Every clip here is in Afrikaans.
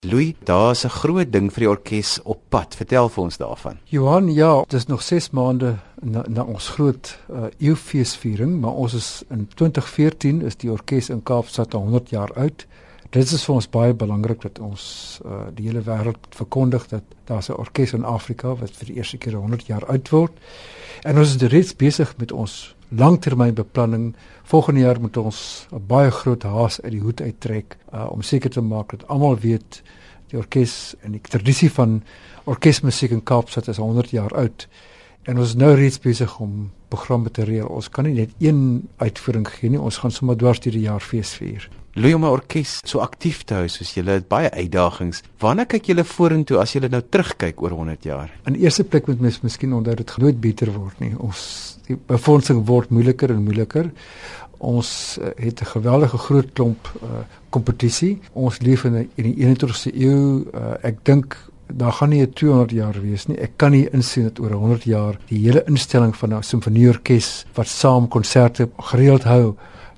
Louis, daar's 'n groot ding vir die orkes op pad. Vertel vir ons daarvan. Johan, ja, dit is nog 6 maande na, na ons groot uh, eeufeesviering, maar ons is in 2014 is die orkes in Kaapstad 100 jaar oud. Dit is vir ons baie belangrik dat ons uh, die hele wêreld verkondig dat daar's 'n orkes in Afrika wat vir die eerste keer 100 jaar oud word. En ons is reeds besig met ons langtermynbeplanning. Volgende jaar moet ons 'n baie groot haas uit die hoed uittrek uh, om seker te maak dat almal weet die orkes en die tradisie van orkesmusiek in Kaapstad is 100 jaar oud. En ons is nou reeds besig om programme te reël. Ons kan nie net een uitvoering gee nie, ons gaan sommer dwars deur die jaar fees vier. Louis om 'n orkes so aktief te hou soos julle het baie uitdagings. Waarna kyk julle vorentoe as julle nou terugkyk oor 100 jaar? In eerste plek moet mens miskien onthou dit nooit beter word nie. Ons die befondsing word moeiliker en moeiliker. Ons uh, het 'n geweldige groot klomp uh, kompetisie. Ons leef in, in die 21ste eeu. Uh, ek dink daar gaan nie 'n 200 jaar wees nie. Ek kan nie insien dat oor 100 jaar die hele instelling van 'n simfonieorkes wat saam konserte gereeld hou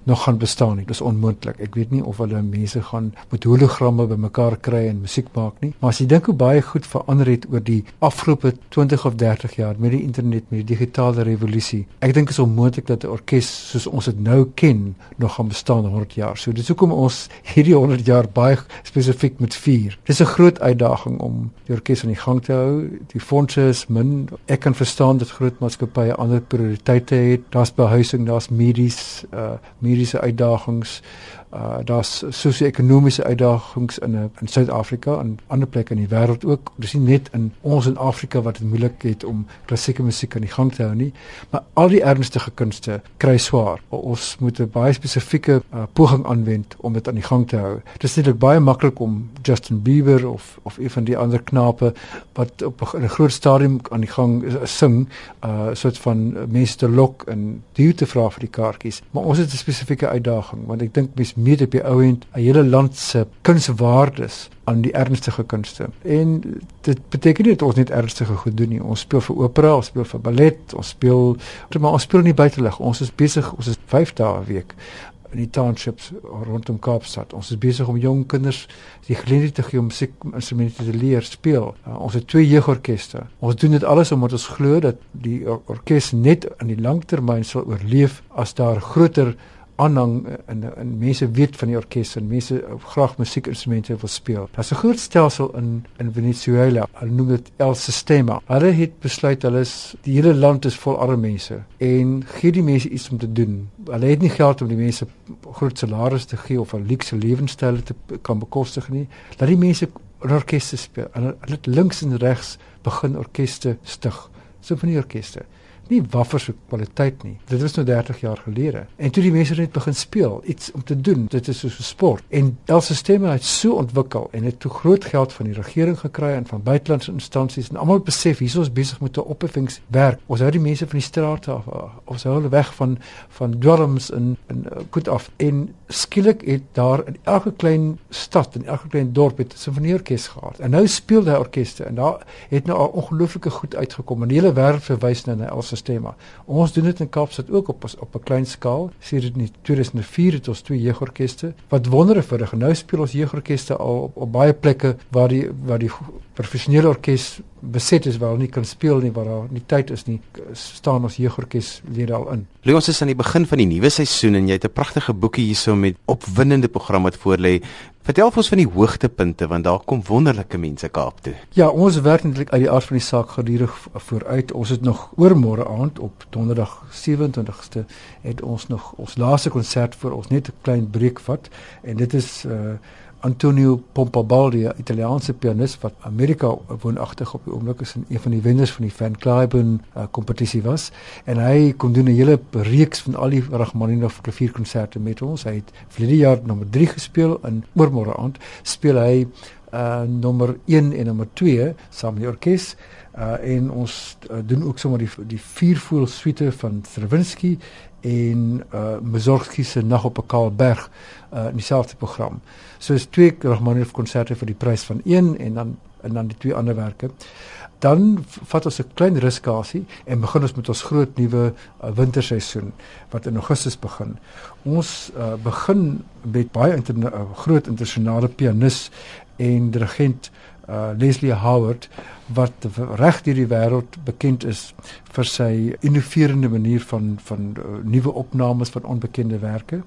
nog gaan bestaan nie. Dis onmoontlik. Ek weet nie of hulle mense gaan met hologramme bymekaar kry en musiek maak nie. Maar as jy dink hoe baie goed verander het oor die afgelope 20 of 30 jaar met die internet, met die digitale revolusie. Ek dink is onmoontlik dat 'n orkes soos ons dit nou ken nog gaan bestaan 100 jaar. So dis hoekom ons hierdie 100 jaar baie spesifiek met vier. Dis 'n groot uitdaging om die orkes aan die gang te hou. Die fondse is min. Ek kan verstaan dat groot maatskappye ander prioriteite het. Daar's behuising, daar's medies, uh medies mediese uitdagings, uh daar's sosio-ekonomiese uitdagings in 'n in Suid-Afrika en ander plekke in die wêreld ook. Dis nie net in ons in Afrika wat dit moeilik het om klassieke musiek aan die gang te hou nie, maar al die ernstige kunste kry swaar. Ons moet 'n baie spesifieke uh, poging aanwend om dit aan die gang te hou. Dit is netlik baie maklik om Justin Bieber of of een van die ander knape wat op 'n groot stadium aan die gang sing, uh soort van mense te lok en duur te vra vir die kaartjies. Maar ons het 'n spesifieke uitdaging want ek dink mens meet op die ou end 'n hele land se kunswaardes aan die ernstige kunste. En dit beteken nie dat ons net ernstige goed doen nie. Ons speel vir opera, ons speel vir ballet, ons speel maar ons speel nie buitelug. Ons is besig, ons is 5 dae 'n week in die townships rondom Kaapstad. Ons is besig om jong kinders die geleentheid te gee om musiekinstrumente te leer speel. Uh, ons het twee jeugorkeste. Ons doen dit alles omdat ons glo dat die orkes net in die langtermyn sal oorleef as daar groter aanhang en en mense weet van die orkes en mense graag musiekinstrumente wil speel. Daar's 'n groot stelsel in in Venezuela. Hulle noem dit El Sistema. Hulle het besluit hulle is die hele land is vol arme mense en gee die mense iets om te doen. Hulle het nie geld om die mense groot salarisse te gee of 'n luukse lewenstyl te kan bekostig nie. Laat die mense orkeste speel. Hulle het links en regs begin orkeste stig. Simfonieorkeste nie waffers se kwaliteit nie. Dit was nou 30 jaar gelede. En toe die mense net begin speel, iets om te doen. Dit is soos 'n sport. En el sisteme het so ontwikkel en het toe groot geld van die regering gekry en van buitelandse instansies en almal besef hier is besig met 'n opheffingswerk. Ons hou die mense van die straat af. Ons hou hulle weg van van dwelms en en uh, goed af. En skielik het daar in elke klein stad en elke klein dorp het 'n simfonieorkes gehad. En nou speel daai orkeste en daar het nou al ongelooflike goed uitgekom. En die hele wêreld verwys nou na el sisteme. Ons doen dit in Kaapstad ook op op 'n klein skaal. Sien dit in 2004 het ons twee jeugorkeste wat wondere verrig. Nou speel ons jeugorkeste al op, op baie plekke waar die waar die professionele orkes beset is waar hulle nie kan speel nie waar daar nie tyd is nie staan ons jeugorkes lede al in. Leon is aan die begin van die nuwe seisoen en jy het 'n pragtige boekie hierso met opwindende program wat voorlê. Vertel vir ons van die hoogtepunte want daar kom wonderlike mense Kaap toe. Ja, ons werk eintlik uit die aard van die saak gedurig vooruit. Ons het nog oor môre aand op Donderdag 27ste het ons nog ons laaste konsert vir ons net 'n klein breek vat en dit is uh Antonio Pompabaldi, Italiaanse pianis wat Amerika woonagtig op die oomblik is en een van die wenners van die Van Cliburn uh, kompetisie was en hy kom doen 'n hele reeks van al die Rachmaninoff klavierkonserte met ons. Hy het verlede jaar nommer 3 gespeel en oormôre aand speel hy uh nommer 1 en nommer 2 saam met die orkes. Uh en ons uh, doen ook sommer die die viervoel suite van Stravinsky en uh Mussorgsky se Nag op 'n kaal berg uh in dieselfde program. So is twee Rachmaninoff konserte vir die prys van een en dan en dan die twee ander werke. Dan vat ons 'n klein ruskasie en begin ons met ons groot nuwe uh, winterseisoen wat in Augustus begin. Ons uh, begin met baie interna uh, groot internasionale pianis en dirigent uh, Leslie Howard wat reg deur die wêreld bekend is vir sy innoverende manier van van uh, nuwe opnames van onbekende werke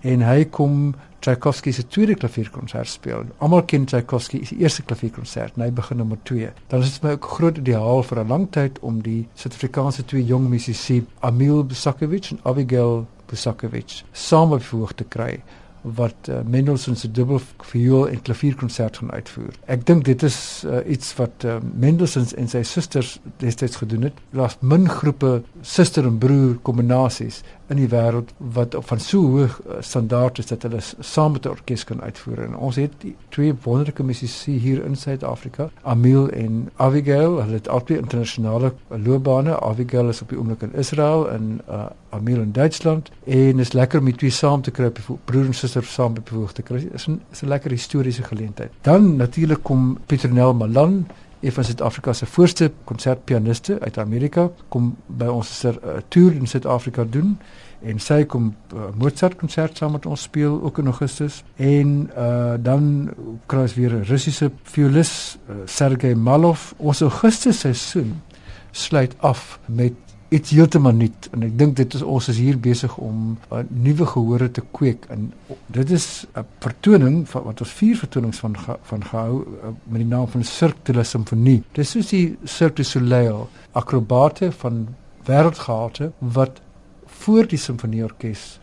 en hy kom Tchaikovsky se tweede klavierkonsert speel. Almal ken Tchaikovsky se eerste klavierkonsert, hy begin nommer 2. Dan is dit my ook groot ideaal vir 'n lang tyd om die Suid-Afrikaanse twee jong musisië Emil Busakovic en Abigail Busakovic saam op voeg te kry wat uh, Mendelssohn se dubbel viool en klavierkonsert gaan uitvoer. Ek dink dit is uh, iets wat uh, Mendelssohn en sy susters destyds gedoen het. Daar's min groepe suster en broer kombinasies in die wêreld wat van so hoë standaard is dat hulle saam met 'n orkes kan uitvoer. En ons het twee wonderlike musisië hier in Suid-Afrika, Emil en Abigail. Hulle het albei internasionale loopbane. Abigail is op die oomblik in Israel en uh, Emil in Duitsland en is lekker om die twee saam te kry, broer en suster saam bewoog te kry. Is 'n is 'n lekker historiese geleentheid. Dan natuurlik kom Pietronel Malan een van Suid-Afrika se voorste konsertpianiste uit Amerika kom by ons ser uh, toer in Suid-Afrika doen en sy kom uh, Mozart konsert saam met ons speel ook in Augustus en uh, dan kry ons weer 'n Russiese violis uh, Sergei Malov. Ons Augustus seisoen sluit af met iets heeltemal nuut en ek dink dit is ons is hier besig om uh, nuwe gehore te kweek en dit is 'n vertoning van wat ons vier vertonings van van gehou uh, met die naam van Cirque de la Symphonie. Dis is die Cirque du Soleil akrobate van wêreldgehalte wat voor die simfonieorkes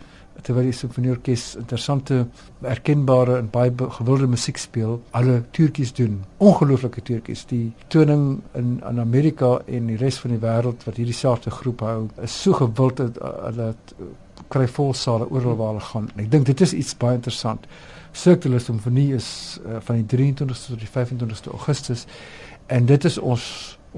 terwyl die simfonieorkes interessante erkenbare en baie gewilde musiek speel, alle tuurtjies doen. Ongelooflike tuurtjies. Die toning in in Amerika en die res van die wêreld wat hierdie saakte groep hou, is so gewild dat hulle kry vol sale oral waar hulle gaan. En ek dink dit is iets baie interessant. Cirque de Symphonie is uh, van die 23ste tot die 25ste Augustus en dit is ons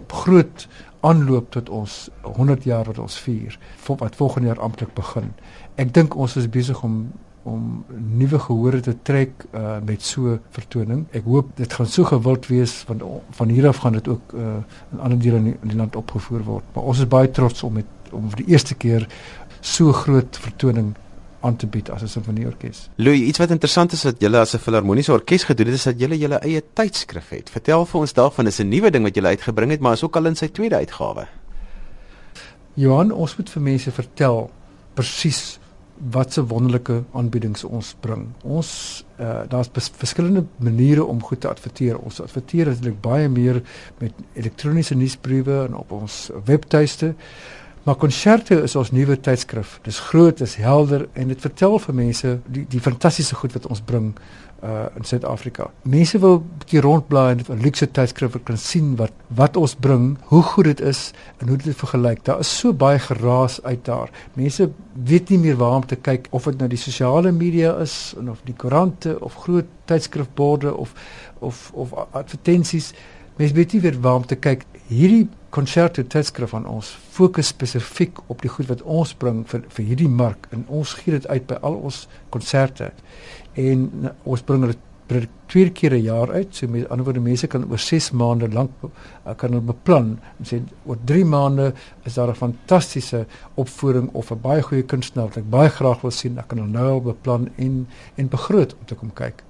groot aanloop tot ons 100 jaar wat ons vier wat volgende jaar amptelik begin. Ek dink ons is besig om om nuwe gehore te trek uh, met so vertoning. Ek hoop dit gaan so gewild wees van van hier af gaan dit ook uh, in ander dele in die, in die land opgevoer word. Maar ons is baie trots om met om vir die eerste keer so groot vertoning aan te bied as 'n simfonieorkes. Louis, iets wat interessant is wat julle as 'n filharmoniese orkes gedoen het, is dat julle julle eie tydskrif het. Vertel vir ons daarvan, is 'n nuwe ding wat julle uitgebring het, maar is ook al in sy tweede uitgawe. Johan, ons moet vir mense vertel presies wat se wonderlike aanbiedings ons bring. Ons uh, daar's verskillende maniere om goed te adverteer. Ons adverteer eintlik baie meer met elektroniese nuusbriewe en op ons webtuiste. Maar konserte is ons nuwe tydskrif. Dis groot, dis helder en dit vertel vir mense die die fantastiese goed wat ons bring uh in Suid-Afrika. Mense wil 'n bietjie rondblaai en 'n luukse tydskrif kan sien wat wat ons bring, hoe goed dit is en hoe dit vergelyk. Daar is so baie geraas uit daar. Mense weet nie meer waar om te kyk of dit nou die sosiale media is of die koerante of groot tydskrifborde of of of advertensies. Mense weet nie meer waar om te kyk. Hierdie konserte tydskrif van ons fokus spesifiek op die goed wat ons bring vir vir hierdie mark en ons gee dit uit by al ons konserte en nou, ons bring per twee keer 'n jaar uit so met ander woorde mense kan oor 6 maande lank uh, kan hulle beplan en sê oor 3 maande is daar 'n fantastiese opvoering of 'n baie goeie kunstenaar wat ek baie graag wil sien. Ek kan hom nou al beplan en en begroot om te kom kyk